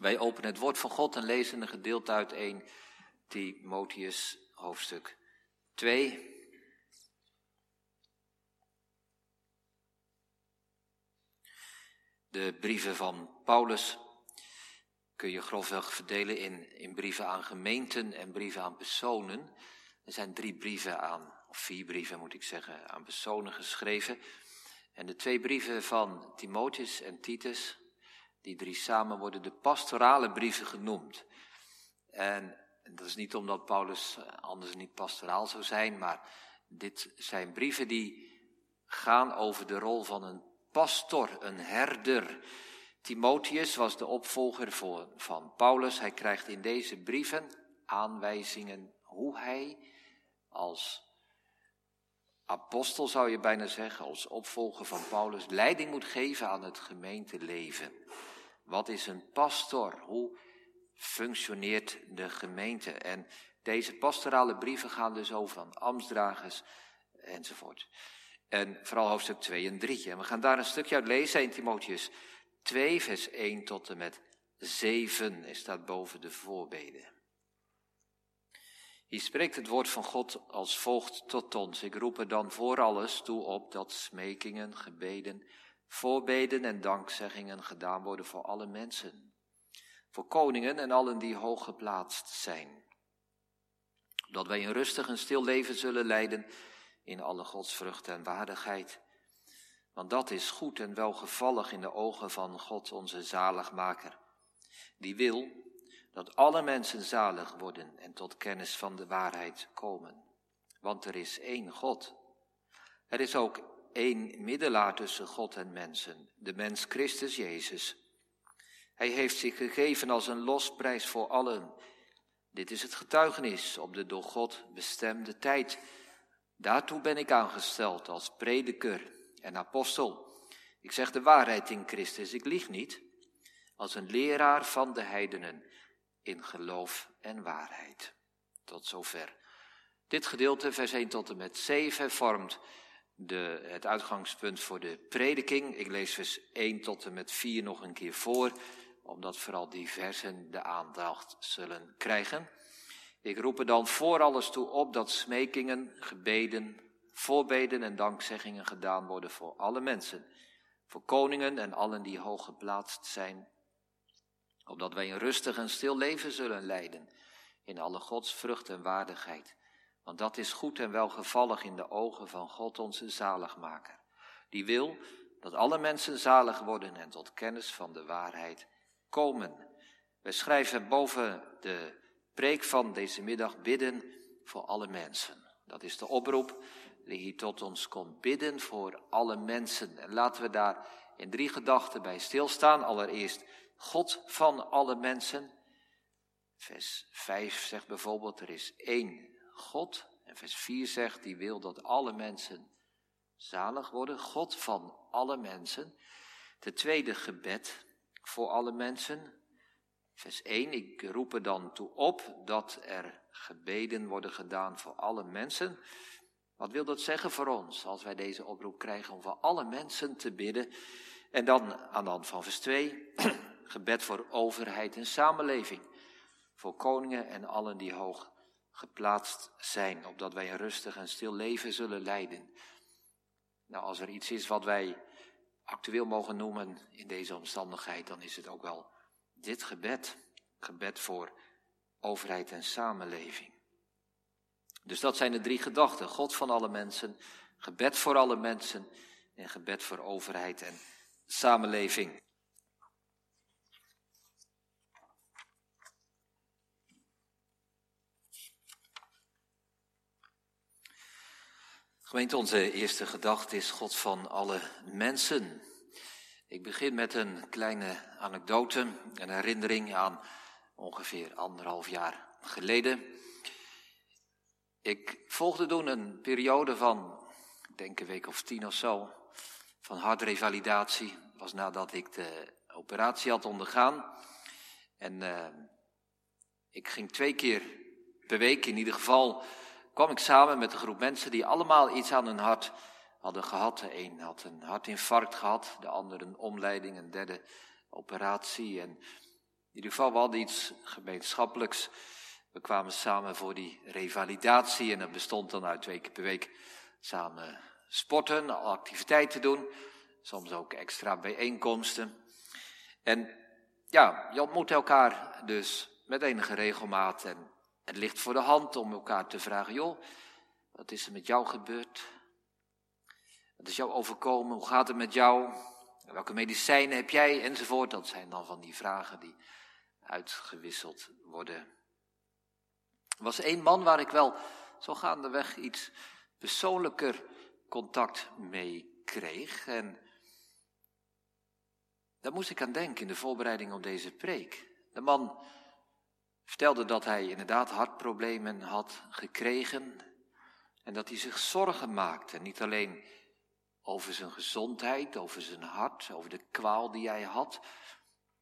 Wij openen het woord van God en lezen een gedeelte uit 1 Timotheus hoofdstuk 2. De brieven van Paulus kun je grofweg verdelen in, in brieven aan gemeenten en brieven aan personen. Er zijn drie brieven aan, of vier brieven moet ik zeggen, aan personen geschreven. En de twee brieven van Timotheus en Titus, die drie samen worden de pastorale brieven genoemd. En dat is niet omdat Paulus anders niet pastoraal zou zijn, maar dit zijn brieven die gaan over de rol van een pastor, een herder. Timotheus was de opvolger van Paulus. Hij krijgt in deze brieven aanwijzingen hoe hij als apostel zou je bijna zeggen, als opvolger van Paulus, leiding moet geven aan het gemeenteleven. Wat is een pastor? Hoe functioneert de gemeente? En deze pastorale brieven gaan dus over van ambtsdragers enzovoort. En vooral hoofdstuk 2 en 3. En we gaan daar een stukje uit lezen in Timotheus 2, vers 1 tot en met 7 is staat boven de voorbeden. Hier spreekt het woord van God als volgt tot ons. Ik roep er dan voor alles toe op dat smekingen, gebeden, voorbeden en dankzeggingen gedaan worden voor alle mensen. Voor koningen en allen die hoog geplaatst zijn. Dat wij een rustig en stil leven zullen leiden in alle godsvrucht en waardigheid. Want dat is goed en welgevallig in de ogen van God onze zaligmaker. Die wil dat alle mensen zalig worden en tot kennis van de waarheid komen. Want er is één God. Er is ook één middelaar tussen God en mensen, de mens Christus Jezus. Hij heeft zich gegeven als een losprijs voor allen. Dit is het getuigenis op de door God bestemde tijd. Daartoe ben ik aangesteld als prediker en apostel. Ik zeg de waarheid in Christus, ik lieg niet, als een leraar van de heidenen in geloof en waarheid. Tot zover. Dit gedeelte, vers 1 tot en met 7, vormt de, het uitgangspunt voor de prediking. Ik lees vers 1 tot en met 4 nog een keer voor, omdat vooral die versen de aandacht zullen krijgen. Ik roep er dan voor alles toe op dat smekingen, gebeden, voorbeden en dankzeggingen gedaan worden voor alle mensen, voor koningen en allen die hoog geplaatst zijn, opdat wij een rustig en stil leven zullen leiden in alle godsvrucht en waardigheid. Want dat is goed en welgevallig in de ogen van God onze zaligmaker, die wil dat alle mensen zalig worden en tot kennis van de waarheid komen. We schrijven boven de preek van deze middag bidden voor alle mensen. Dat is de oproep die hier tot ons komt. Bidden voor alle mensen. En laten we daar in drie gedachten bij stilstaan. Allereerst God van alle mensen. Vers 5 zegt bijvoorbeeld, er is één God. En vers 4 zegt, die wil dat alle mensen zalig worden. God van alle mensen. De tweede gebed voor alle mensen. Vers 1, ik roep er dan toe op dat er gebeden worden gedaan voor alle mensen. Wat wil dat zeggen voor ons als wij deze oproep krijgen om voor alle mensen te bidden? En dan aan de hand van vers 2, gebed voor overheid en samenleving. Voor koningen en allen die hoog geplaatst zijn, opdat wij een rustig en stil leven zullen leiden. Nou, als er iets is wat wij actueel mogen noemen in deze omstandigheid, dan is het ook wel dit gebed. Gebed voor overheid en samenleving. Dus dat zijn de drie gedachten. God van alle mensen, gebed voor alle mensen en gebed voor overheid en samenleving. Gemeente, onze eerste gedachte is God van alle mensen. Ik begin met een kleine anekdote, een herinnering aan ongeveer anderhalf jaar geleden. Ik volgde toen een periode van, ik denk een week of tien of zo, van hartrevalidatie. Dat was nadat ik de operatie had ondergaan. En uh, ik ging twee keer per week in ieder geval, kwam ik samen met een groep mensen die allemaal iets aan hun hart hadden gehad. De een had een hartinfarct gehad, de ander een omleiding, een derde operatie. En In ieder geval, we iets gemeenschappelijks. We kwamen samen voor die revalidatie en dat bestond dan uit twee keer per week samen sporten, activiteiten doen, soms ook extra bijeenkomsten. En ja, je ontmoet elkaar dus met enige regelmaat en het ligt voor de hand om elkaar te vragen, joh, wat is er met jou gebeurd? Wat is jou overkomen? Hoe gaat het met jou? Welke medicijnen heb jij? Enzovoort. Dat zijn dan van die vragen die uitgewisseld worden. Er was één man waar ik wel zo gaandeweg iets persoonlijker contact mee kreeg. En daar moest ik aan denken in de voorbereiding op deze preek. De man vertelde dat hij inderdaad hartproblemen had gekregen en dat hij zich zorgen maakte. Niet alleen over zijn gezondheid, over zijn hart, over de kwaal die hij had,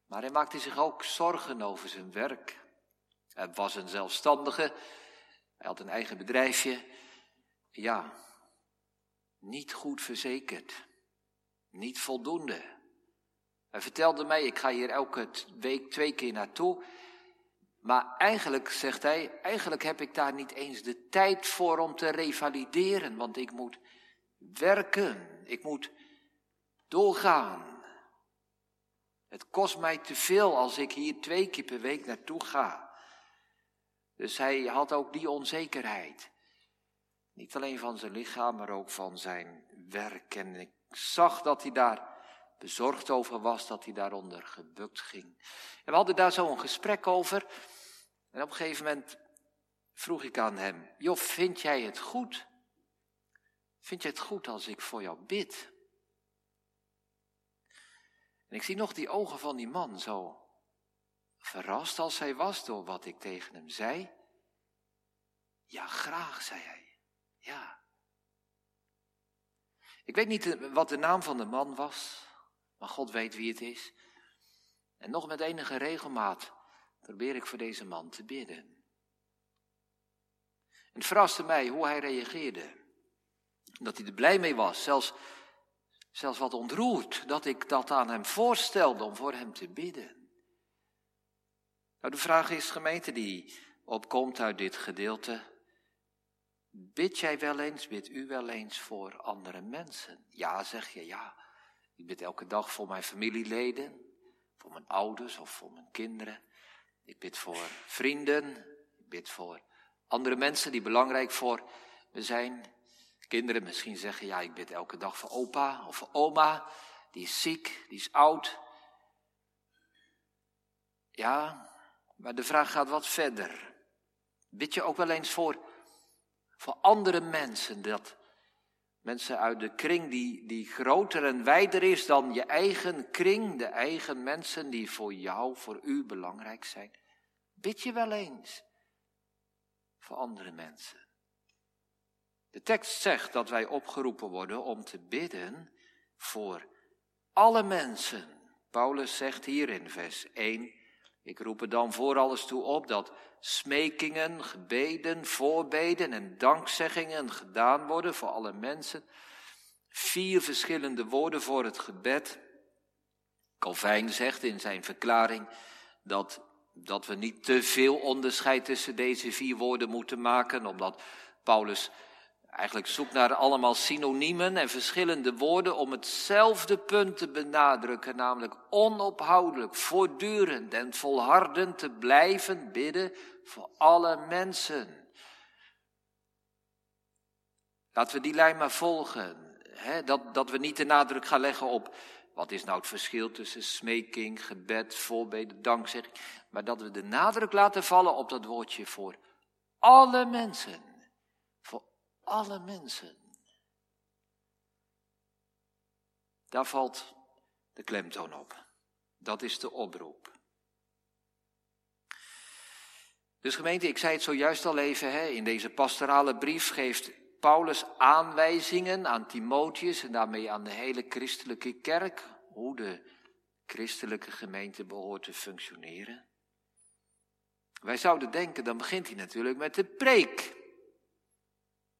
maar hij maakte zich ook zorgen over zijn werk. Hij was een zelfstandige, hij had een eigen bedrijfje. Ja, niet goed verzekerd, niet voldoende. Hij vertelde mij, ik ga hier elke week twee keer naartoe. Maar eigenlijk, zegt hij, eigenlijk heb ik daar niet eens de tijd voor om te revalideren, want ik moet werken, ik moet doorgaan. Het kost mij te veel als ik hier twee keer per week naartoe ga. Dus hij had ook die onzekerheid. Niet alleen van zijn lichaam, maar ook van zijn werk. En ik zag dat hij daar bezorgd over was, dat hij daaronder gebukt ging. En we hadden daar zo een gesprek over. En op een gegeven moment vroeg ik aan hem: Joh, vind jij het goed? Vind je het goed als ik voor jou bid? En ik zie nog die ogen van die man zo verrast als hij was door wat ik tegen hem zei. Ja, graag, zei hij. Ja. Ik weet niet wat de naam van de man was, maar God weet wie het is. En nog met enige regelmaat probeer ik voor deze man te bidden. En het verraste mij hoe hij reageerde. Dat hij er blij mee was, zelfs, zelfs wat ontroerd, dat ik dat aan hem voorstelde om voor hem te bidden. Nou, de vraag is, gemeente die opkomt uit dit gedeelte, bid jij wel eens, bid u wel eens voor andere mensen? Ja, zeg je, ja. Ik bid elke dag voor mijn familieleden, voor mijn ouders of voor mijn kinderen. Ik bid voor vrienden, ik bid voor andere mensen die belangrijk voor me zijn. Kinderen misschien zeggen, ja, ik bid elke dag voor opa of voor oma, die is ziek, die is oud. Ja, maar de vraag gaat wat verder. Bid je ook wel eens voor, voor andere mensen, dat mensen uit de kring die, die groter en wijder is dan je eigen kring, de eigen mensen die voor jou, voor u belangrijk zijn. Bid je wel eens voor andere mensen? De tekst zegt dat wij opgeroepen worden om te bidden voor alle mensen. Paulus zegt hier in vers 1, ik roep er dan voor alles toe op dat smekingen, gebeden, voorbeden en dankzeggingen gedaan worden voor alle mensen. Vier verschillende woorden voor het gebed. Calvijn zegt in zijn verklaring dat, dat we niet te veel onderscheid tussen deze vier woorden moeten maken, omdat Paulus eigenlijk zoekt naar allemaal synoniemen en verschillende woorden om hetzelfde punt te benadrukken, namelijk onophoudelijk, voortdurend en volhardend te blijven bidden voor alle mensen. Laten we die lijn maar volgen. Dat, dat we niet de nadruk gaan leggen op wat is nou het verschil tussen smeking, gebed, voorbeden, dankzegging. Maar dat we de nadruk laten vallen op dat woordje voor alle mensen. Alle mensen. Daar valt de klemtoon op. Dat is de oproep. Dus gemeente, ik zei het zojuist al even, hè, in deze pastorale brief geeft Paulus aanwijzingen aan Timotheus en daarmee aan de hele christelijke kerk, hoe de christelijke gemeente behoort te functioneren. Wij zouden denken, dan begint hij natuurlijk met de preek.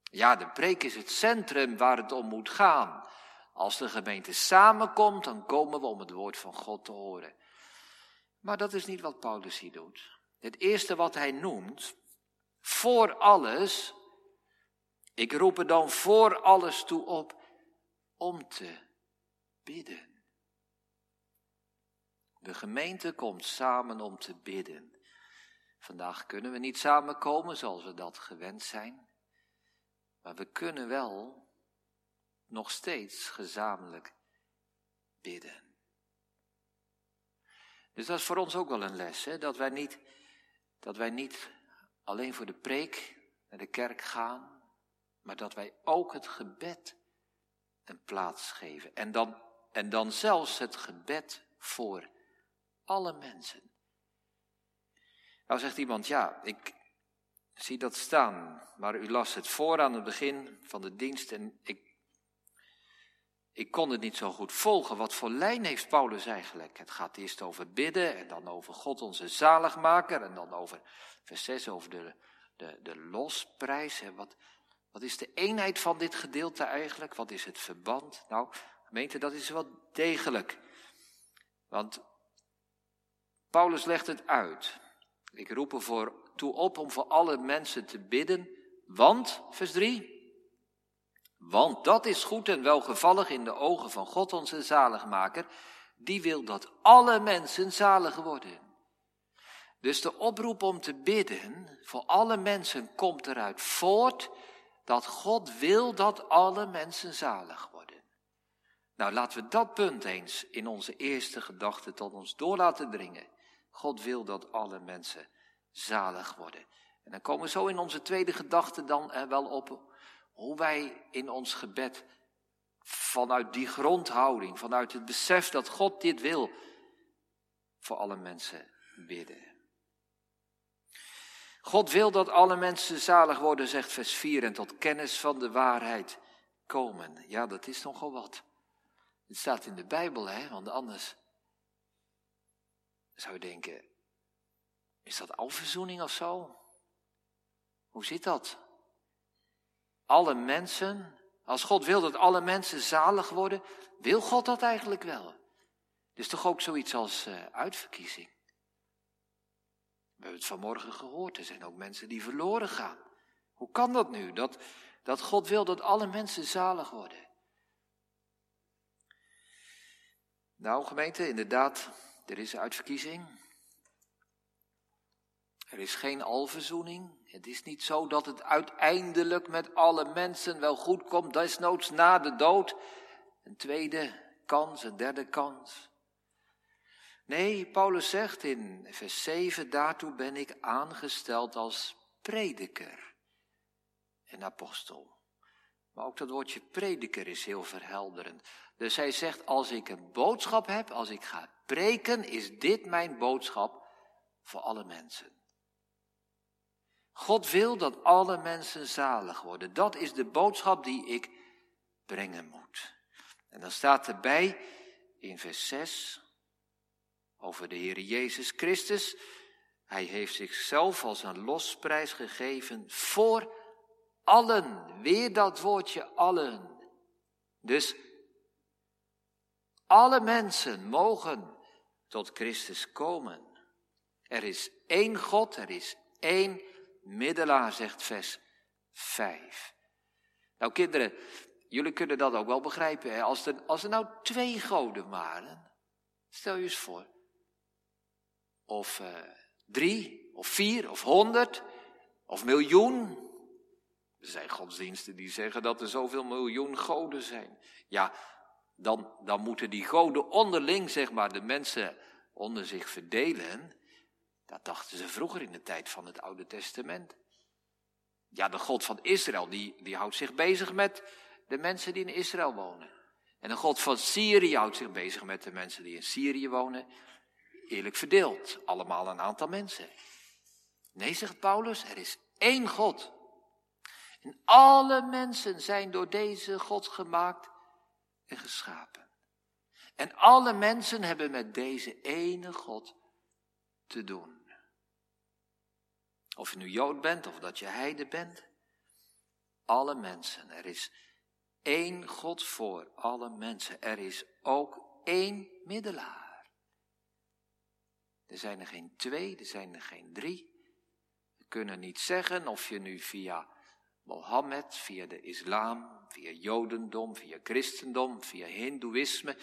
Ja, de preek is het centrum waar het om moet gaan. Als de gemeente samenkomt, dan komen we om het woord van God te horen. Maar dat is niet wat Paulus hier doet. Het eerste wat hij noemt, voor alles, ik roep er dan voor alles toe op om te bidden. De gemeente komt samen om te bidden. Vandaag kunnen we niet samenkomen zoals we dat gewend zijn, maar we kunnen wel nog steeds gezamenlijk bidden. Dus dat is voor ons ook wel een les, hè? Dat, wij niet, dat wij niet alleen voor de preek naar de kerk gaan, maar dat wij ook het gebed een plaats geven. En dan, en dan zelfs het gebed voor alle mensen. Nou zegt iemand, ja, ik zie dat staan, maar u las het voor aan het begin van de dienst en ik ik kon het niet zo goed volgen. Wat voor lijn heeft Paulus eigenlijk? Het gaat eerst over bidden en dan over God onze zaligmaker en dan over vers 6 over de, de, de losprijs. Wat, wat is de eenheid van dit gedeelte eigenlijk? Wat is het verband? Nou, gemeente, dat is wel degelijk. Want Paulus legt het uit. Ik roep er voor toe op om voor alle mensen te bidden, want, vers 3, want dat is goed en welgevallig in de ogen van God onze zaligmaker, die wil dat alle mensen zalig worden. Dus de oproep om te bidden voor alle mensen komt eruit voort dat God wil dat alle mensen zalig worden. Nou, laten we dat punt eens in onze eerste gedachte tot ons door laten dringen. God wil dat alle mensen zalig worden. En dan komen we zo in onze tweede gedachte dan er wel op hoe wij in ons gebed vanuit die grondhouding, vanuit het besef dat God dit wil, voor alle mensen bidden. God wil dat alle mensen zalig worden, zegt vers 4, en tot kennis van de waarheid komen. Ja, dat is nogal wat. Het staat in de Bijbel, hè, want anders zou je denken, is dat alverzoening of zo? Hoe zit dat? alle mensen, als God wil dat alle mensen zalig worden, wil God dat eigenlijk wel? Is toch ook zoiets als uh, uitverkiezing? We hebben het vanmorgen gehoord, er zijn ook mensen die verloren gaan. Hoe kan dat nu, dat, dat God wil dat alle mensen zalig worden? Nou, gemeente, inderdaad, er is uitverkiezing. Er is geen alverzoening. Het is niet zo dat het uiteindelijk met alle mensen wel goed komt, desnoods na de dood. Een tweede kans, een derde kans. Nee, Paulus zegt in vers 7, daartoe ben ik aangesteld als prediker en apostel. Maar ook dat woordje prediker is heel verhelderend. Dus hij zegt, als ik een boodschap heb, als ik ga preken, is dit mijn boodschap voor alle mensen. God wil dat alle mensen zalig worden. Dat is de boodschap die ik brengen moet. En dan staat erbij in vers 6 over de Heer Jezus Christus. Hij heeft zichzelf als een losprijs gegeven voor allen. Weer dat woordje allen. Dus alle mensen mogen tot Christus komen. Er is één God, er is één middelaar, zegt vers 5. Nou kinderen, jullie kunnen dat ook wel begrijpen. Hè? Als, er, als er nou twee goden waren, stel je eens voor. Of uh, drie, of vier, of honderd, of miljoen. Er zijn godsdiensten die zeggen dat er zoveel miljoen goden zijn. Ja, dan, dan moeten die goden onderling, zeg maar, de mensen onder zich verdelen. Dat dachten ze vroeger in de tijd van het Oude Testament. Ja, de God van Israël, die, die houdt zich bezig met de mensen die in Israël wonen. En de God van Syrië houdt zich bezig met de mensen die in Syrië wonen. Eerlijk verdeeld, allemaal een aantal mensen. Nee, zegt Paulus, er is één God. En alle mensen zijn door deze God gemaakt en geschapen. En alle mensen hebben met deze ene God te doen. Of je nu Jood bent of dat je heide bent. Alle mensen. Er is één God voor alle mensen. Er is ook één middelaar. Er zijn er geen twee, er zijn er geen drie. We kunnen niet zeggen of je nu via Mohammed, via de islam, via Jodendom, via Christendom, via Hindoeïsme,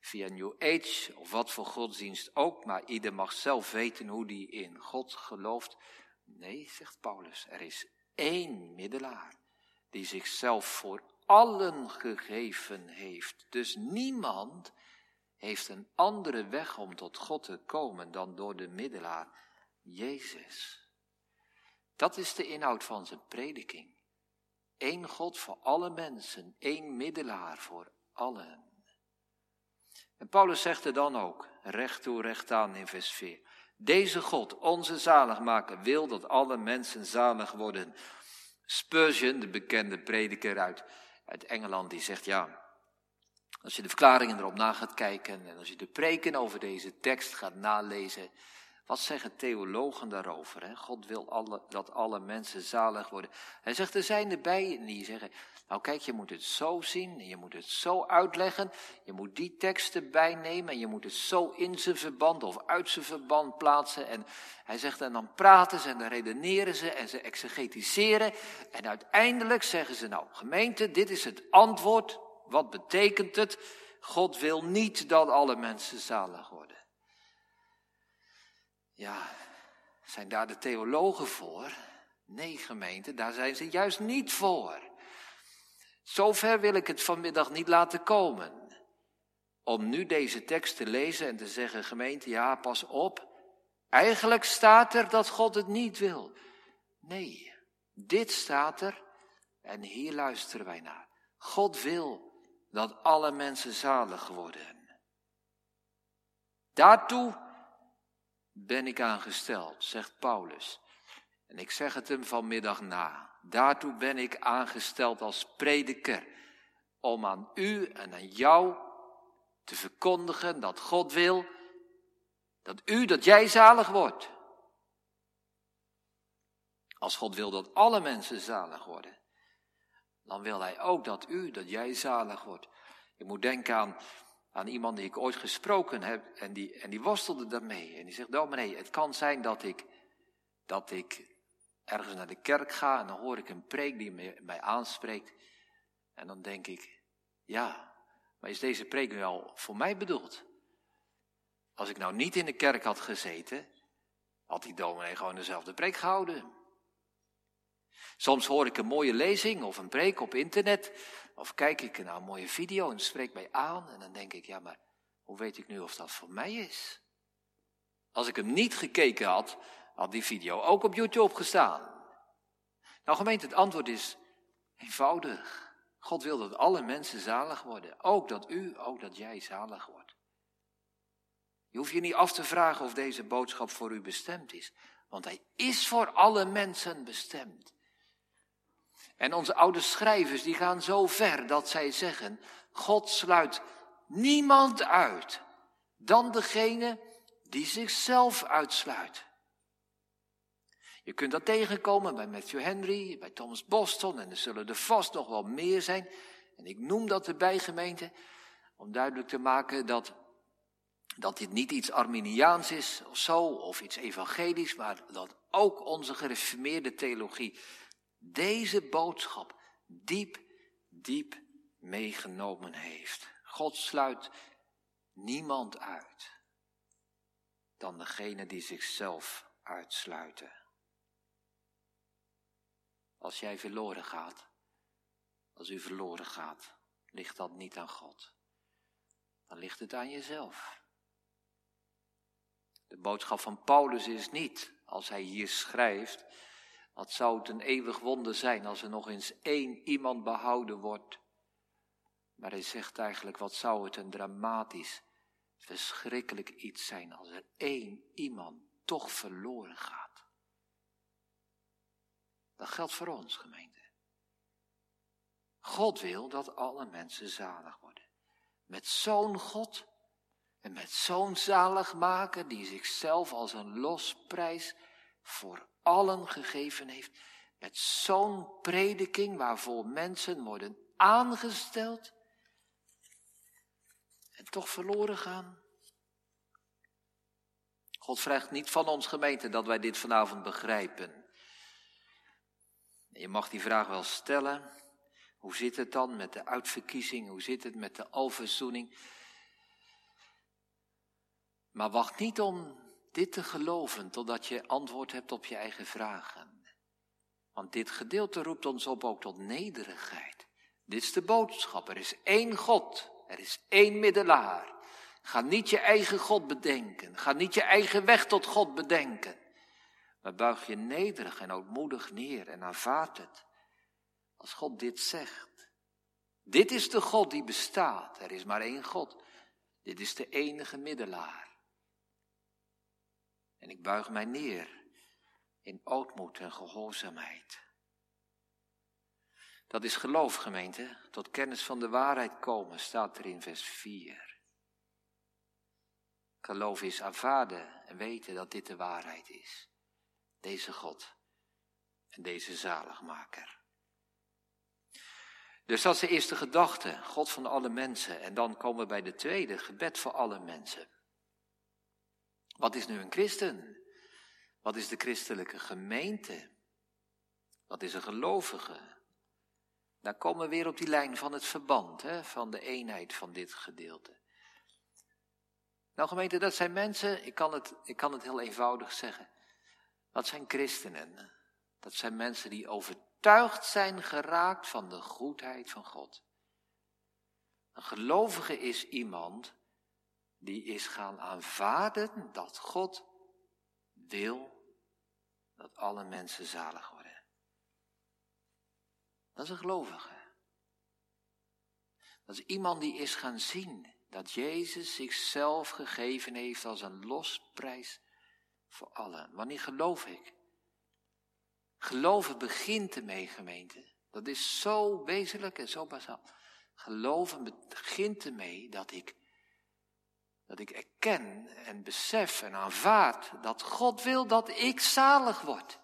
via New Age of wat voor godsdienst ook, maar ieder mag zelf weten hoe die in God gelooft. Nee, zegt Paulus, er is één middelaar die zichzelf voor allen gegeven heeft. Dus niemand heeft een andere weg om tot God te komen dan door de middelaar Jezus. Dat is de inhoud van zijn prediking. Eén God voor alle mensen, één middelaar voor allen. En Paulus zegt er dan ook, recht toe, recht aan in vers 4. Deze God, onze zaligmaker, wil dat alle mensen zalig worden. Spurgeon, de bekende prediker uit, uit Engeland, die zegt ja, als je de verklaringen erop na gaat kijken en als je de preken over deze tekst gaat nalezen, wat zeggen theologen daarover? Hè? God wil alle, dat alle mensen zalig worden. Hij zegt, er zijn erbij die zeggen, nou kijk, je moet het zo zien, en je moet het zo uitleggen, je moet die teksten bijnemen en je moet het zo in zijn verband of uit zijn verband plaatsen. En hij zegt, en dan praten ze en dan redeneren ze en ze exegetiseren. En uiteindelijk zeggen ze, nou gemeente, dit is het antwoord. Wat betekent het? God wil niet dat alle mensen zalig worden. Ja, zijn daar de theologen voor? Nee, gemeente, daar zijn ze juist niet voor. Zover wil ik het vanmiddag niet laten komen. Om nu deze tekst te lezen en te zeggen, gemeente, ja, pas op. Eigenlijk staat er dat God het niet wil. Nee, dit staat er en hier luisteren wij naar. God wil dat alle mensen zalig worden. Daartoe ben ik aangesteld, zegt Paulus. En ik zeg het hem vanmiddag na. Daartoe ben ik aangesteld als prediker. Om aan u en aan jou te verkondigen dat God wil dat u, dat jij zalig wordt. Als God wil dat alle mensen zalig worden, dan wil Hij ook dat u, dat jij zalig wordt. Je moet denken aan aan iemand die ik ooit gesproken heb en die, en die worstelde daarmee. En die zegt, dominee, het kan zijn dat ik, dat ik ergens naar de kerk ga en dan hoor ik een preek die mij, aanspreekt. En dan denk ik, ja, maar is deze preek nu al voor mij bedoeld? Als ik nou niet in de kerk had gezeten, had die dominee gewoon dezelfde preek gehouden. Soms hoor ik een mooie lezing of een preek op internet of kijk ik naar een mooie video en spreekt mij aan en dan denk ik, ja maar hoe weet ik nu of dat voor mij is? Als ik hem niet gekeken had, had die video ook op YouTube gestaan. Nou gemeente, het antwoord is eenvoudig. God wil dat alle mensen zalig worden. Ook dat u, ook dat jij zalig wordt. Je hoeft je niet af te vragen of deze boodschap voor u bestemd is. Want hij is voor alle mensen bestemd. En onze oude schrijvers die gaan zo ver dat zij zeggen, God sluit niemand uit dan degene die zichzelf uitsluit. Je kunt dat tegenkomen bij Matthew Henry, bij Thomas Boston en er zullen er vast nog wel meer zijn. En ik noem dat erbij gemeente om duidelijk te maken dat, dat dit niet iets Arminiaans is of zo, of iets evangelisch, maar dat ook onze gereformeerde theologie deze boodschap diep, diep meegenomen heeft. God sluit niemand uit dan degene die zichzelf uitsluiten. Als jij verloren gaat, als u verloren gaat, ligt dat niet aan God. Dan ligt het aan jezelf. De boodschap van Paulus is niet, als hij hier schrijft, wat zou het een eeuwig wonder zijn als er nog eens één iemand behouden wordt. Maar hij zegt eigenlijk, wat zou het een dramatisch, verschrikkelijk iets zijn als er één iemand toch verloren gaat. Dat geldt voor ons, gemeente. God wil dat alle mensen zalig worden. Met zo'n God en met zo'n zaligmaker die zichzelf als een losprijs voor allen gegeven heeft. Met zo'n prediking waarvoor mensen worden aangesteld en toch verloren gaan. God vraagt niet van ons gemeente dat wij dit vanavond begrijpen. Je mag die vraag wel stellen. Hoe zit het dan met de uitverkiezing? Hoe zit het met de alverzoening? Maar wacht niet om dit te geloven totdat je antwoord hebt op je eigen vragen. Want dit gedeelte roept ons op ook tot nederigheid. Dit is de boodschap. Er is één God. Er is één middelaar. Ga niet je eigen God bedenken. Ga niet je eigen weg tot God bedenken. Maar buig je nederig en ootmoedig neer en aanvaard het. Als God dit zegt. Dit is de God die bestaat. Er is maar één God. Dit is de enige middelaar. En ik buig mij neer in ootmoed en gehoorzaamheid. Dat is geloof, gemeente. Tot kennis van de waarheid komen, staat er in vers 4. Geloof is aanvaarden en weten dat dit de waarheid is. Deze God en deze zaligmaker. Dus dat is de eerste gedachte, God van alle mensen. En dan komen we bij de tweede, gebed voor alle mensen. Wat is nu een christen? Wat is de christelijke gemeente? Wat is een gelovige? Dan komen we weer op die lijn van het verband, hè, van de eenheid van dit gedeelte. Nou gemeente, dat zijn mensen, ik kan, het, ik kan het heel eenvoudig zeggen. Dat zijn christenen. Dat zijn mensen die overtuigd zijn geraakt van de goedheid van God. Een gelovige is iemand die is gaan aanvaarden dat God wil dat alle mensen zalig worden. Dat is een gelovige. Dat is iemand die is gaan zien dat Jezus zichzelf gegeven heeft als een losprijs voor allen. Wanneer geloof ik? Geloven begint ermee, gemeente. Dat is zo wezenlijk en zo bazaal. Geloven begint ermee dat ik dat ik erken en besef en aanvaard dat God wil dat ik zalig word.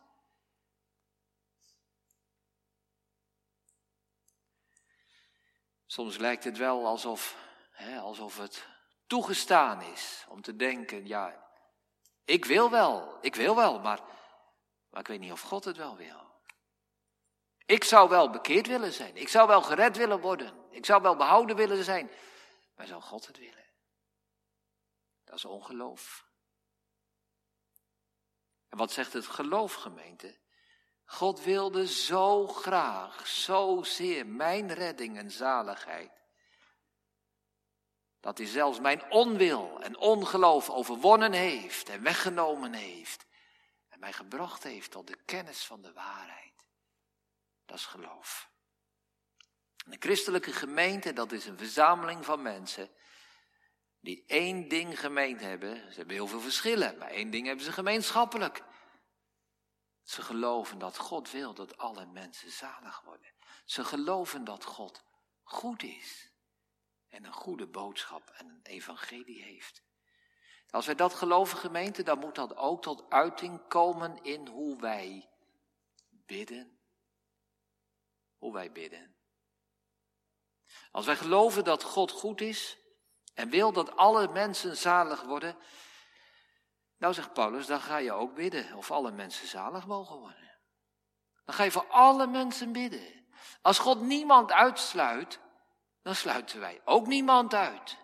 Soms lijkt het wel alsof, hè, alsof het toegestaan is om te denken, ja, ik wil wel, ik wil wel, maar, maar ik weet niet of God het wel wil. Ik zou wel bekeerd willen zijn, ik zou wel gered willen worden, ik zou wel behouden willen zijn, maar zou God het willen? Dat is ongeloof. En wat zegt het geloof, gemeente? God wilde zo graag, zo zeer mijn redding en zaligheid. Dat hij zelfs mijn onwil en ongeloof overwonnen heeft en weggenomen heeft. En mij gebracht heeft tot de kennis van de waarheid. Dat is geloof. Een christelijke gemeente, dat is een verzameling van mensen die één ding gemeen hebben. Ze hebben heel veel verschillen, maar één ding hebben ze gemeenschappelijk. Ze geloven dat God wil dat alle mensen zalig worden. Ze geloven dat God goed is en een goede boodschap en een evangelie heeft. Als wij dat geloven, gemeente, dan moet dat ook tot uiting komen in hoe wij bidden. Hoe wij bidden. Als wij geloven dat God goed is, en wil dat alle mensen zalig worden, nou zegt Paulus, dan ga je ook bidden of alle mensen zalig mogen worden. Dan ga je voor alle mensen bidden. Als God niemand uitsluit, dan sluiten wij ook niemand uit.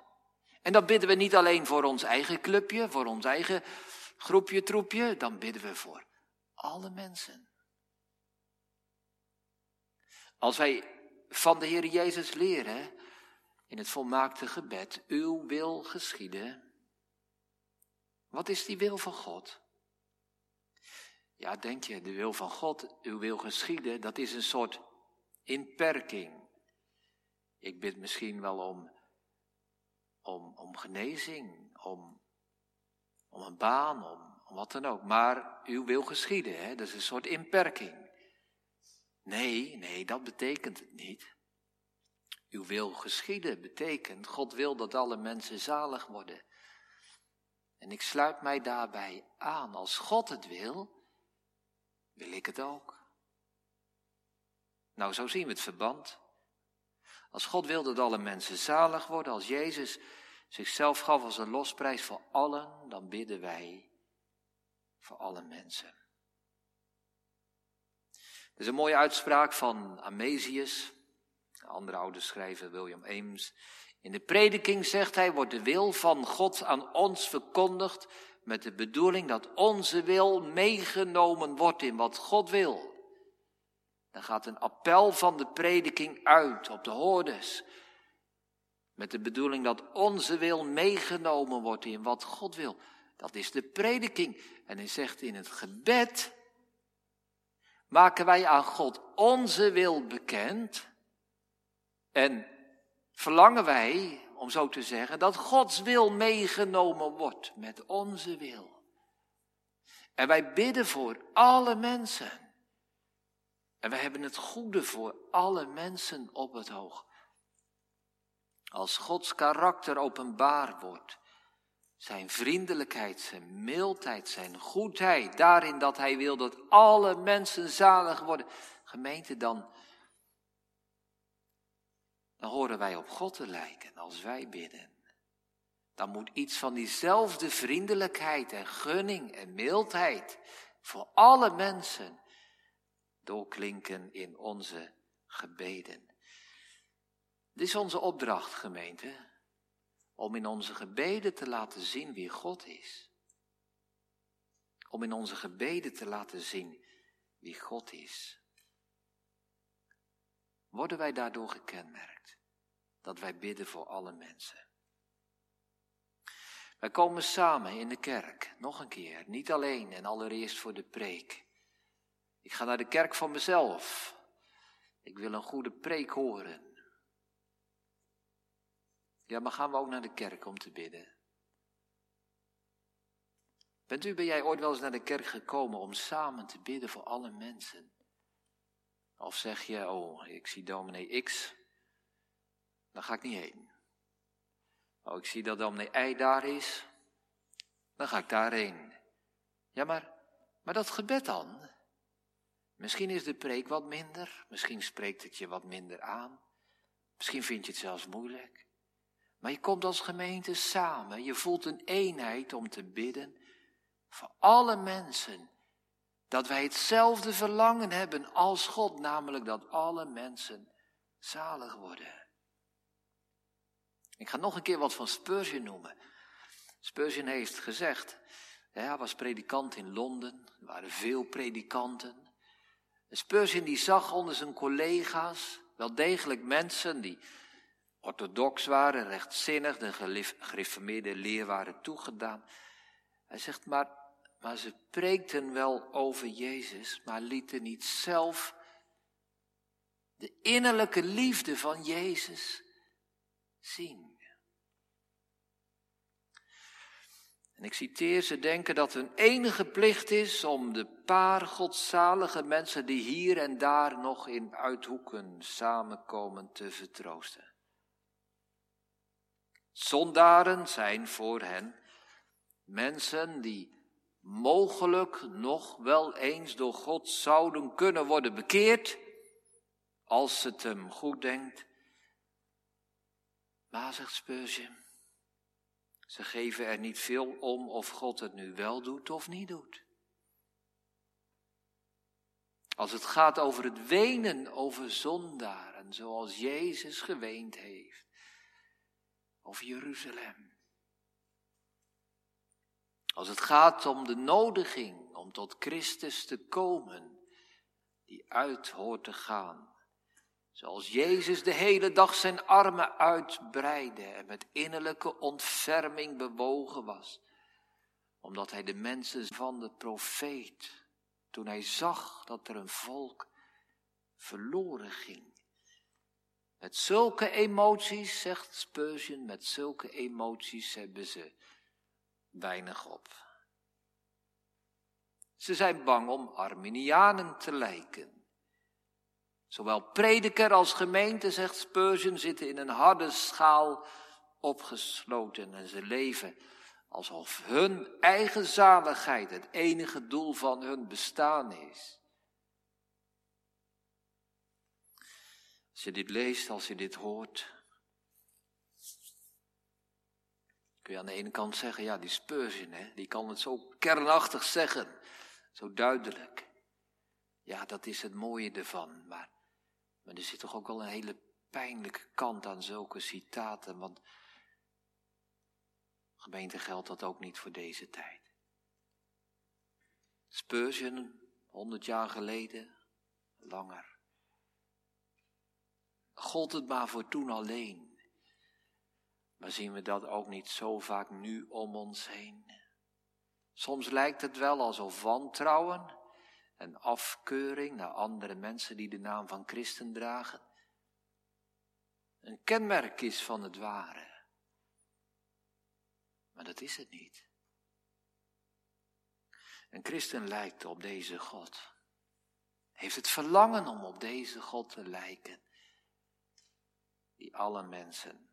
En dan bidden we niet alleen voor ons eigen clubje, voor ons eigen groepje, troepje, dan bidden we voor alle mensen. Als wij van de Heer Jezus leren in het volmaakte gebed, uw wil geschieden. Wat is die wil van God? Ja, denk je, de wil van God, uw wil geschieden, dat is een soort inperking. Ik bid misschien wel om, om, om genezing, om, om een baan, om, om wat dan ook. Maar uw wil geschieden, hè? dat is een soort inperking. Nee, nee, dat betekent het niet. Uw wil geschieden betekent, God wil dat alle mensen zalig worden. En ik sluit mij daarbij aan. Als God het wil, wil ik het ook. Nou, zo zien we het verband. Als God wil dat alle mensen zalig worden, als Jezus zichzelf gaf als een losprijs voor allen, dan bidden wij voor alle mensen. Er is een mooie uitspraak van Amesius, andere oude schrijver William Ames. In de prediking zegt hij, wordt de wil van God aan ons verkondigd met de bedoeling dat onze wil meegenomen wordt in wat God wil. Dan gaat een appel van de prediking uit op de hoorders. Met de bedoeling dat onze wil meegenomen wordt in wat God wil. Dat is de prediking. En hij zegt in het gebed maken wij aan God onze wil bekend. En verlangen wij, om zo te zeggen, dat Gods wil meegenomen wordt met onze wil. En wij bidden voor alle mensen. En wij hebben het goede voor alle mensen op het oog. Als Gods karakter openbaar wordt, zijn vriendelijkheid, zijn mildheid, zijn goedheid, daarin dat Hij wil dat alle mensen zalig worden. Gemeente, dan, dan horen wij op God te lijken als wij bidden. Dan moet iets van diezelfde vriendelijkheid en gunning en mildheid voor alle mensen doorklinken in onze gebeden. Dit is onze opdracht, gemeente, om in onze gebeden te laten zien wie God is. Om in onze gebeden te laten zien wie God is. Worden wij daardoor gekenmerkt dat wij bidden voor alle mensen? Wij komen samen in de kerk, nog een keer, niet alleen en allereerst voor de preek. Ik ga naar de kerk van mezelf. Ik wil een goede preek horen. Ja, maar gaan we ook naar de kerk om te bidden? Bent u, ben jij ooit wel eens naar de kerk gekomen om samen te bidden voor alle mensen? Of zeg je, oh, ik zie dominee X, dan ga ik niet heen. Oh, ik zie dat dominee Y daar is, dan ga ik daarheen. Ja, maar, maar dat gebed dan? Misschien is de preek wat minder, misschien spreekt het je wat minder aan, misschien vind je het zelfs moeilijk. Maar je komt als gemeente samen, je voelt een eenheid om te bidden voor alle mensen. Dat wij hetzelfde verlangen hebben als God, namelijk dat alle mensen zalig worden. Ik ga nog een keer wat van Spurgeon noemen. Spurgeon heeft gezegd, hij was predikant in Londen, er waren veel predikanten. Spurgeon die zag onder zijn collega's wel degelijk mensen die orthodox waren, rechtzinnig, de gereformeerde leer waren toegedaan. Hij zegt, maar, maar ze preekten wel over Jezus, maar lieten niet zelf de innerlijke liefde van Jezus zien. En ik citeer, ze denken dat hun enige plicht is om de paar godzalige mensen die hier en daar nog in uithoeken samenkomen te vertroosten. Zondaren zijn voor hen mensen die mogelijk nog wel eens door God zouden kunnen worden bekeerd, als het hem goed denkt. Maar, zegt Spurgeon, ze geven er niet veel om of God het nu wel doet of niet doet. Als het gaat over het wenen over zondaren, zoals Jezus geweend heeft of Jeruzalem. Als het gaat om de nodiging om tot Christus te komen, die uit hoort te gaan. Zoals Jezus de hele dag zijn armen uitbreidde en met innerlijke ontferming bewogen was. Omdat hij de mensen van de profeet, toen hij zag dat er een volk verloren ging, met zulke emoties, zegt Spurgeon, met zulke emoties hebben ze weinig op. Ze zijn bang om Arminianen te lijken. Zowel prediker als gemeente, zegt Spurgeon, zitten in een harde schaal opgesloten en ze leven alsof hun eigen zaligheid het enige doel van hun bestaan is. Als je dit leest, als je dit hoort, Kun je aan de ene kant zeggen, ja, die Spurgeon, hè, die kan het zo kernachtig zeggen. Zo duidelijk. Ja, dat is het mooie ervan. Maar, maar er zit toch ook wel een hele pijnlijke kant aan zulke citaten. Want gemeente geldt dat ook niet voor deze tijd. Spurgeon, honderd jaar geleden, langer. Gold het maar voor toen alleen. Maar zien we dat ook niet zo vaak nu om ons heen? Soms lijkt het wel alsof wantrouwen en afkeuring naar andere mensen die de naam van christen dragen een kenmerk is van het ware. Maar dat is het niet. Een christen lijkt op deze God. Heeft het verlangen om op deze God te lijken. Die alle mensen,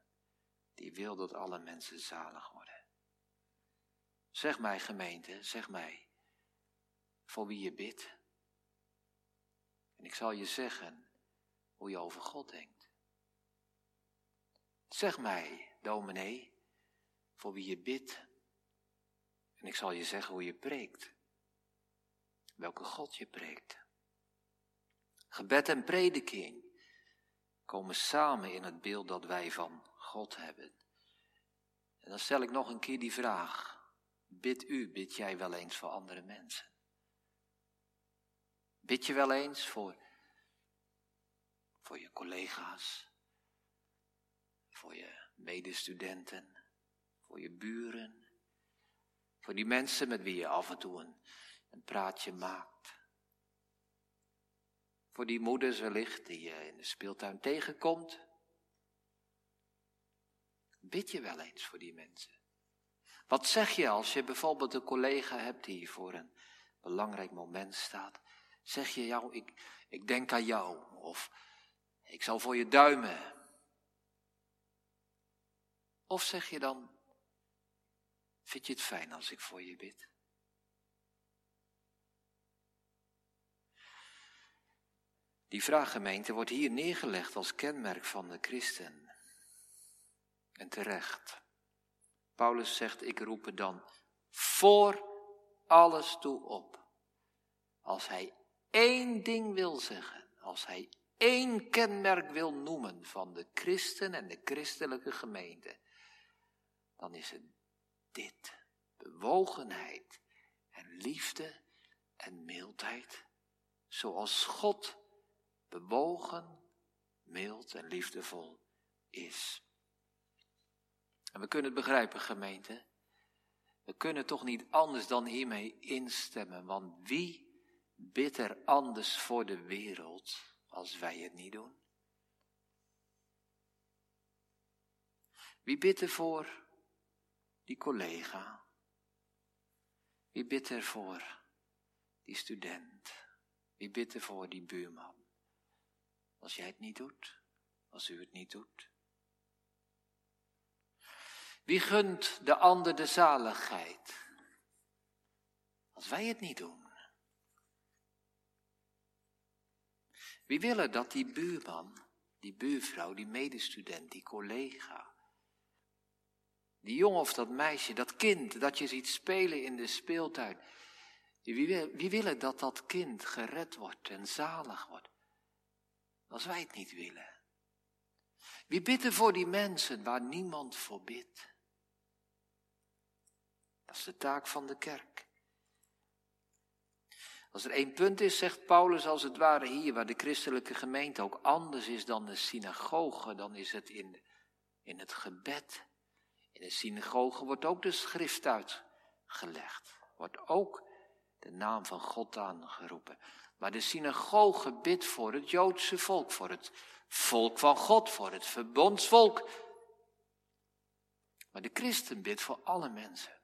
die wil dat alle mensen zalig worden. Zeg mij gemeente, zeg mij, voor wie je bidt. En ik zal je zeggen hoe je over God denkt. Zeg mij, dominee, voor wie je bidt. En ik zal je zeggen hoe je preekt welke God je preekt. Gebed en prediking komen samen in het beeld dat wij van God hebben. En dan stel ik nog een keer die vraag. Bid u, bid jij wel eens voor andere mensen? Bid je wel eens voor, voor je collega's, voor je medestudenten, voor je buren, voor die mensen met wie je af en toe een een praatje maakt. Voor die moeders wellicht die je in de speeltuin tegenkomt. Bid je wel eens voor die mensen? Wat zeg je als je bijvoorbeeld een collega hebt die voor een belangrijk moment staat? Zeg je jou, ik, ik denk aan jou, of ik zal voor je duimen. Of zeg je dan, vind je het fijn als ik voor je bid? Die vraaggemeente wordt hier neergelegd als kenmerk van de christen. En terecht. Paulus zegt, ik roep er dan voor alles toe op. Als hij één ding wil zeggen, als hij één kenmerk wil noemen van de christen en de christelijke gemeente, dan is het dit. Bewogenheid en liefde en mildheid, zoals God bewogen, mild en liefdevol is. En we kunnen het begrijpen, gemeente. We kunnen toch niet anders dan hiermee instemmen, want wie bidt er anders voor de wereld als wij het niet doen? Wie bidt er voor die collega? Wie bidt er voor die student? Wie bidt er voor die buurman? Als jij het niet doet, als u het niet doet. Wie gunt de ander de zaligheid? Als wij het niet doen. Wie willen dat die buurman, die buurvrouw, die medestudent, die collega, die jongen of dat meisje, dat kind dat je ziet spelen in de speeltuin, wie, wie willen dat dat kind gered wordt en zalig wordt? als wij het niet willen? Wie bidt er voor die mensen waar niemand voor bidt? Dat is de taak van de kerk. Als er één punt is, zegt Paulus als het ware hier, waar de christelijke gemeente ook anders is dan de synagoge, dan is het in, in het gebed. In de synagoge wordt ook de schrift uitgelegd, wordt ook de naam van God aangeroepen. Maar de synagoge bidt voor het Joodse volk, voor het volk van God, voor het verbondsvolk. Maar de christen bidt voor alle mensen.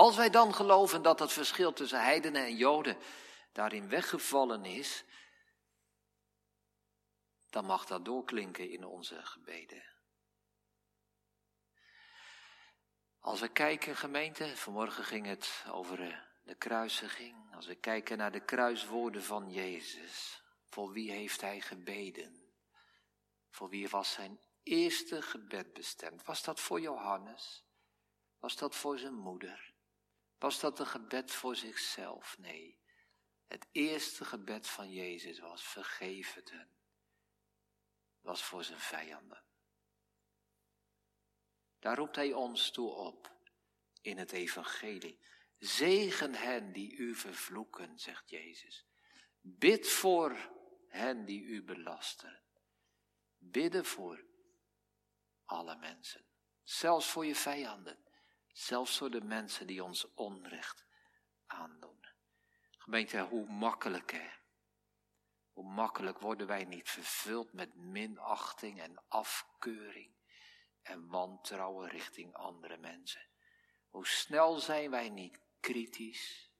Als wij dan geloven dat het verschil tussen heidenen en joden daarin weggevallen is, dan mag dat doorklinken in onze gebeden. Als we kijken, gemeente, vanmorgen ging het over eh, de kruisiging, als we kijken naar de kruiswoorden van Jezus, voor wie heeft hij gebeden? Voor wie was zijn eerste gebed bestemd. Was dat voor Johannes? Was dat voor zijn moeder? Was dat een gebed voor zichzelf? Nee. Het eerste gebed van Jezus was vergeef het hen. Was voor zijn vijanden. Daar roept hij ons toe op in het evangelie. Zegen hen die u vervloeken, zegt Jezus. Bid voor hen die u belasten. Bidden voor alle mensen. Zelfs voor je vijanden. Zelfs voor de mensen die ons onrecht aandoen. Gemeente, hoe makkelijk hè. Hoe makkelijk worden wij niet vervuld met minachting en afkeuring en wantrouwen richting andere mensen. Hoe snel zijn wij niet kritisch.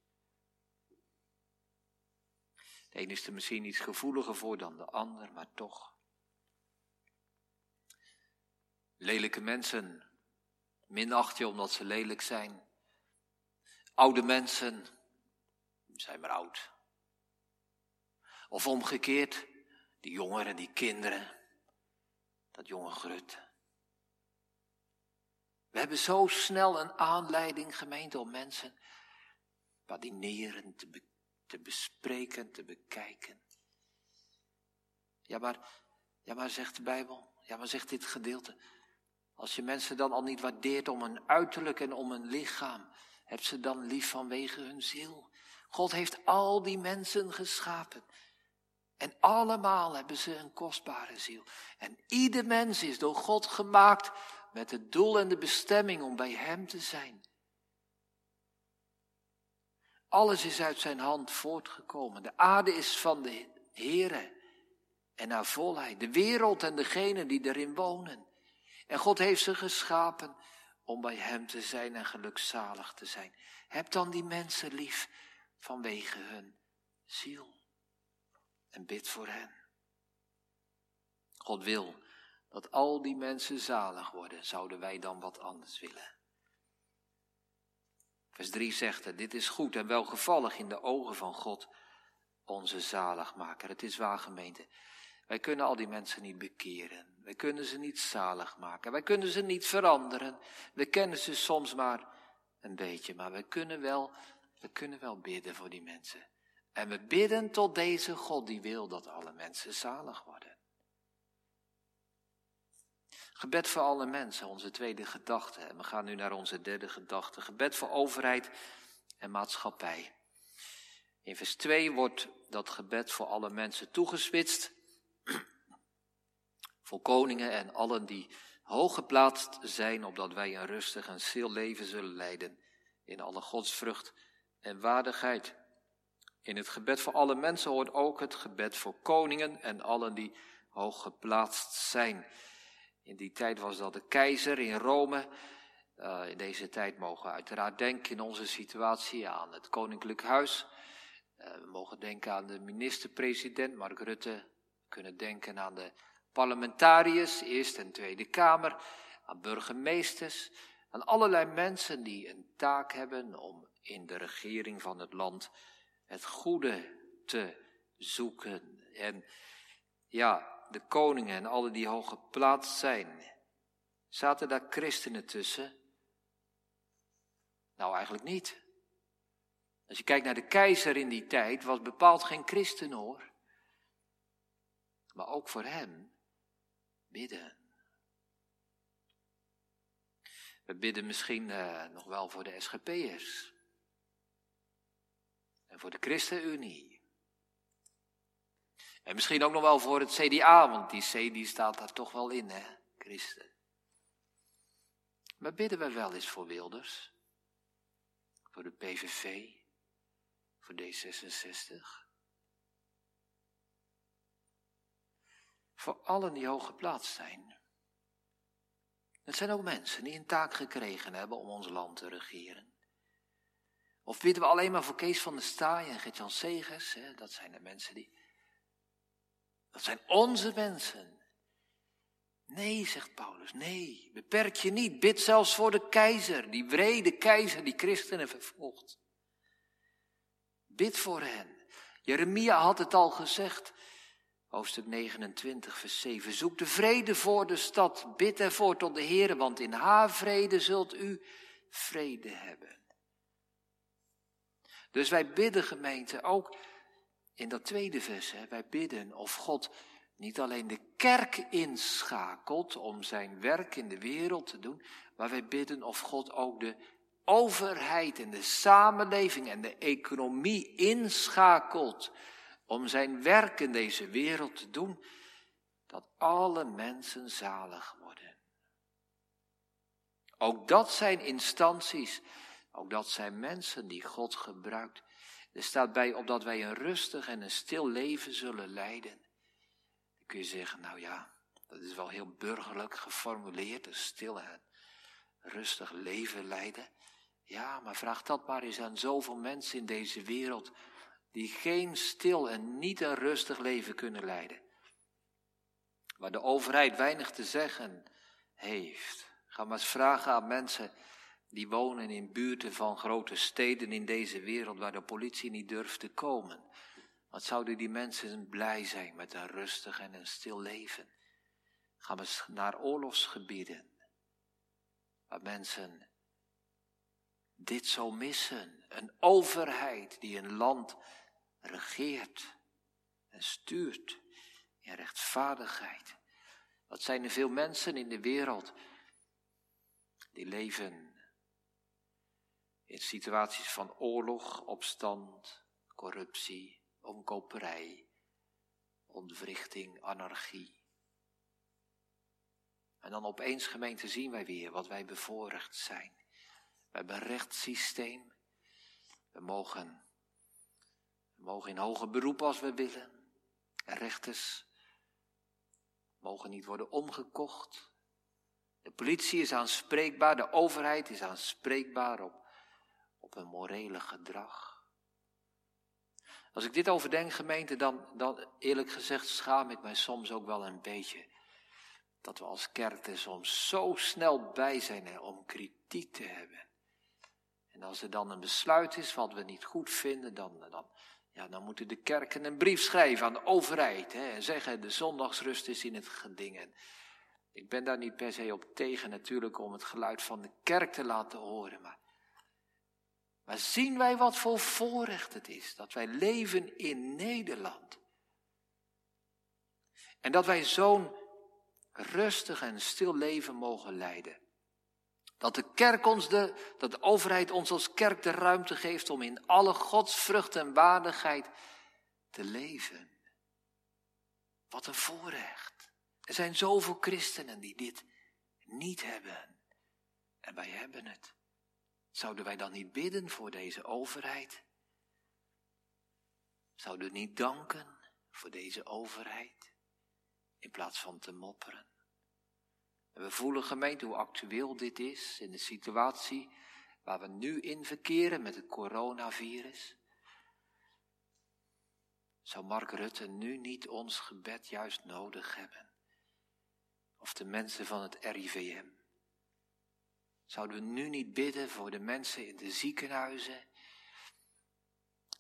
De een is er misschien iets gevoeliger voor dan de ander, maar toch. Lelijke mensen minacht je omdat ze lelijk zijn. Oude mensen zijn maar oud. Of omgekeerd, die jongeren, die kinderen, dat jonge grut. We hebben zo snel een aanleiding, gemeente, om mensen badineren te, be, te bespreken, te bekijken. Ja maar, ja, maar zegt de Bijbel, ja, maar zegt dit gedeelte. Als je mensen dan al niet waardeert om hun uiterlijk en om hun lichaam, heb ze dan lief vanwege hun ziel. God heeft al die mensen geschapen. En allemaal hebben ze een kostbare ziel. En ieder mens is door God gemaakt met het doel en de bestemming om bij Hem te zijn. Alles is uit Zijn hand voortgekomen. De aarde is van de Heere en naar volheid. De wereld en degenen die erin wonen. En God heeft ze geschapen om bij Hem te zijn en gelukzalig te zijn. Heb dan die mensen lief vanwege hun ziel. En bid voor hen. God wil dat al die mensen zalig worden, zouden wij dan wat anders willen. Vers 3 zegt er, dit is goed en welgevallig in de ogen van God, onze zaligmaker. Het is waar gemeente. Wij kunnen al die mensen niet bekeren. Wij kunnen ze niet zalig maken. Wij kunnen ze niet veranderen. We kennen ze soms maar een beetje, maar we kunnen wel, we kunnen wel bidden voor die mensen. En we bidden tot deze God die wil dat alle mensen zalig worden. Gebed voor alle mensen, onze tweede gedachte. En we gaan nu naar onze derde gedachte. Gebed voor overheid en maatschappij. In vers 2 wordt dat gebed voor alle mensen toegespitst. Voor koningen en allen die hoog geplaatst zijn, opdat wij een rustig en stil leven zullen leiden. In alle godsvrucht en waardigheid. In het gebed voor alle mensen hoort ook het gebed voor koningen en allen die hoog geplaatst zijn. In die tijd was dat de keizer in Rome. Uh, in deze tijd mogen we uiteraard denken in onze situatie aan het koninklijk huis. Uh, we mogen denken aan de minister-president Mark Rutte. We kunnen denken aan de parlementariërs, Eerste en Tweede Kamer. Aan burgemeesters. Aan allerlei mensen die een taak hebben om in de regering van het land het goede te zoeken. En ja, de koningen en alle die hoog geplaatst zijn. Zaten daar christenen tussen? Nou, eigenlijk niet. Als je kijkt naar de keizer in die tijd, was bepaald geen christen hoor. Maar ook voor hem bidden. We bidden misschien uh, nog wel voor de SGP'ers. En voor de ChristenUnie. En misschien ook nog wel voor het CDA, want die C staat daar toch wel in, hè, christen. Maar bidden we wel eens voor Wilders? Voor de PVV? Voor D66? Voor allen die hoog geplaatst zijn. Het zijn ook mensen die een taak gekregen hebben om ons land te regeren. Of bidden we alleen maar voor Kees van der Staaij en Gert-Jan Segers? Hè? Dat zijn de mensen die dat zijn onze mensen. Nee, zegt Paulus, nee, beperk je niet. Bid zelfs voor de keizer, die wrede keizer die christenen vervolgt. Bid voor hen. Jeremia had het al gezegd. Hoofdstuk 29, vers 7. Zoek de vrede voor de stad. Bid ervoor tot de Heer, want in haar vrede zult u vrede hebben. Dus wij bidden gemeente ook in dat tweede vers. Hè, wij bidden of God niet alleen de kerk inschakelt om zijn werk in de wereld te doen, maar wij bidden of God ook de overheid en de samenleving en de economie inschakelt om zijn werk in deze wereld te doen, dat alle mensen zalig worden. Ook dat zijn instanties, ook dat zijn mensen die God gebruikt. Er staat bij opdat wij een rustig en een stil leven zullen leiden. Dan kun je zeggen, nou ja, dat is wel heel burgerlijk geformuleerd, een stil en rustig leven leiden. Ja, maar vraag dat maar eens aan zoveel mensen in deze wereld die geen stil en niet een rustig leven kunnen leiden. Waar de overheid weinig te zeggen heeft. Ga maar eens vragen aan mensen die wonen in buurten van grote steden in deze wereld waar de politie niet durft te komen. Wat zouden die mensen blij zijn met een rustig en een stil leven? Ga maar eens naar oorlogsgebieden waar mensen dit zo missen. Een overheid die een land regeert en stuurt in rechtvaardigheid. Wat zijn er veel mensen in de wereld die leven in situaties van oorlog, opstand, corruptie, omkoperij, ontwrichting, anarchie. En dan opeens gemeente zien wij weer wat wij bevoorrecht zijn. We hebben een rechtssysteem. We mogen we mogen in hoger beroep als we willen. Rechters mogen niet worden omgekocht. De politie is aanspreekbaar, de overheid is aanspreekbaar op, op een morele gedrag. Als ik dit overdenk, gemeente, dan, dan eerlijk gezegd schaam ik mij soms ook wel een beetje. Dat we als kerk er soms zo snel bij zijn om kritiek te hebben. En als er dan een besluit is wat we niet goed vinden, dan, dan, ja, dan moeten de kerken een brief schrijven aan de overheid hè, en zeggen de zondagsrust is in het geding. ik ben daar niet per se op tegen natuurlijk om het geluid van de kerk te laten horen. Maar, maar zien wij wat voor voorrecht het is dat wij leven in Nederland. En dat wij zo'n rustig en stil leven mogen leiden. Dat de kerk ons de, dat de overheid ons als kerk de ruimte geeft om in alle godsvrucht en waardigheid te leven. Wat een voorrecht. Er zijn zoveel christenen die dit niet hebben. En wij hebben het. Zouden wij dan niet bidden voor deze overheid? Zouden we niet danken voor deze overheid? In plaats van te mopperen. En we voelen gemeente hoe actueel dit is in de situatie waar we nu in verkeren met het coronavirus. Zou Mark Rutte nu niet ons gebed juist nodig hebben? Of de mensen van het RIVM? Zouden we nu niet bidden voor de mensen in de ziekenhuizen,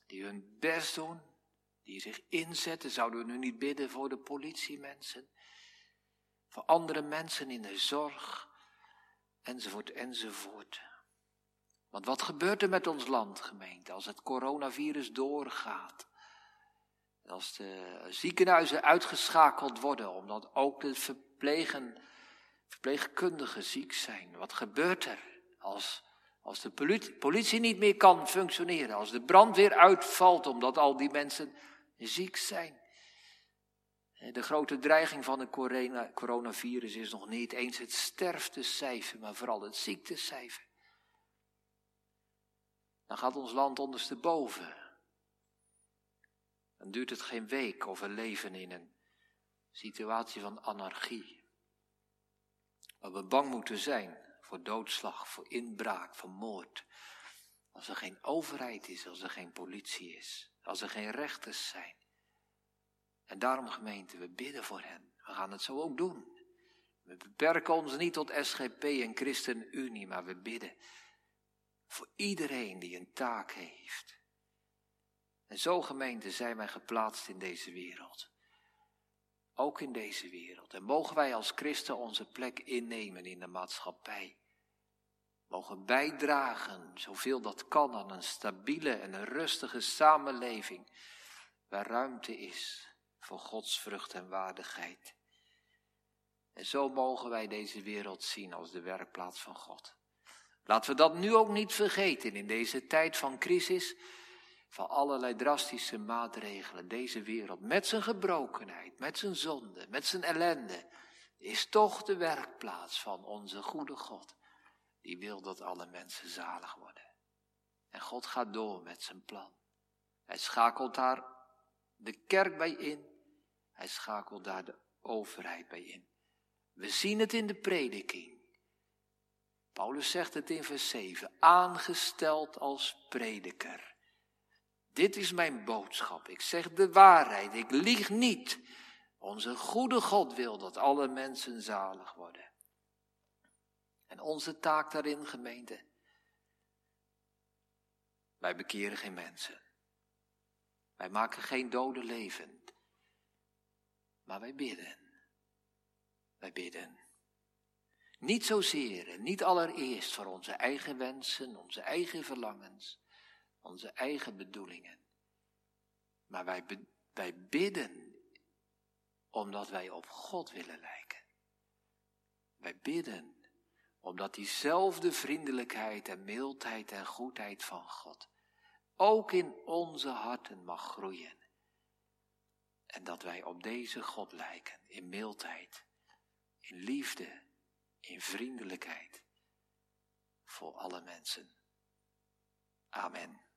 die hun best doen, die zich inzetten? Zouden we nu niet bidden voor de politiemensen, voor andere mensen in de zorg, enzovoort, enzovoort. Want wat gebeurt er met ons land, gemeente, als het coronavirus doorgaat? Als de ziekenhuizen uitgeschakeld worden, omdat ook de verplegen, verpleegkundigen ziek zijn. Wat gebeurt er als, als de politie, politie niet meer kan functioneren, als de brandweer uitvalt omdat al die mensen ziek zijn? De grote dreiging van het coronavirus is nog niet eens het sterftecijfer, maar vooral het ziektecijfer. Dan gaat ons land ondersteboven. Dan duurt het geen week of we leven in een situatie van anarchie. Waar we bang moeten zijn voor doodslag, voor inbraak, voor moord. Als er geen overheid is, als er geen politie is, als er geen rechters zijn. En daarom gemeente, we bidden voor hen. We gaan het zo ook doen. We beperken ons niet tot SGP en ChristenUnie, maar we bidden voor iedereen die een taak heeft. En zo gemeente zijn wij geplaatst in deze wereld. ook in deze wereld. En mogen wij als christen onze plek innemen in de maatschappij. Mogen bijdragen, zoveel dat kan, aan een stabiele en een rustige samenleving, waar ruimte is voor Gods vrucht en waardigheid. En zo mogen wij deze wereld zien als de werkplaats van God. Laten we dat nu ook niet vergeten in deze tijd van crisis, van allerlei drastische maatregelen. Deze wereld met zijn gebrokenheid, met zijn zonde, met zijn ellende, is toch de werkplaats van onze goede God. Die wil dat alle mensen zalig worden. En God gaat door met zijn plan. Hij schakelt daar de kerk bij in. Hij schakelt daar de overheid bij in. We zien het in de prediking. Paulus zegt het in vers 7, aangesteld als prediker. Dit is mijn boodschap. Ik zeg de waarheid. Ik lieg niet. Onze goede God wil dat alle mensen zalig worden. En onze taak daarin, gemeente. Wij bekeren geen mensen. Wij maken geen doden levend. Maar wij bidden. Wij bidden. Niet zozeer en niet allereerst voor onze eigen wensen, onze eigen verlangens, onze eigen bedoelingen. Maar wij, wij bidden omdat wij op God willen lijken. Wij bidden omdat diezelfde vriendelijkheid en mildheid en goedheid van God ook in onze harten mag groeien. En dat wij op deze God lijken, in mildheid, in liefde, in vriendelijkheid voor alle mensen. Amen.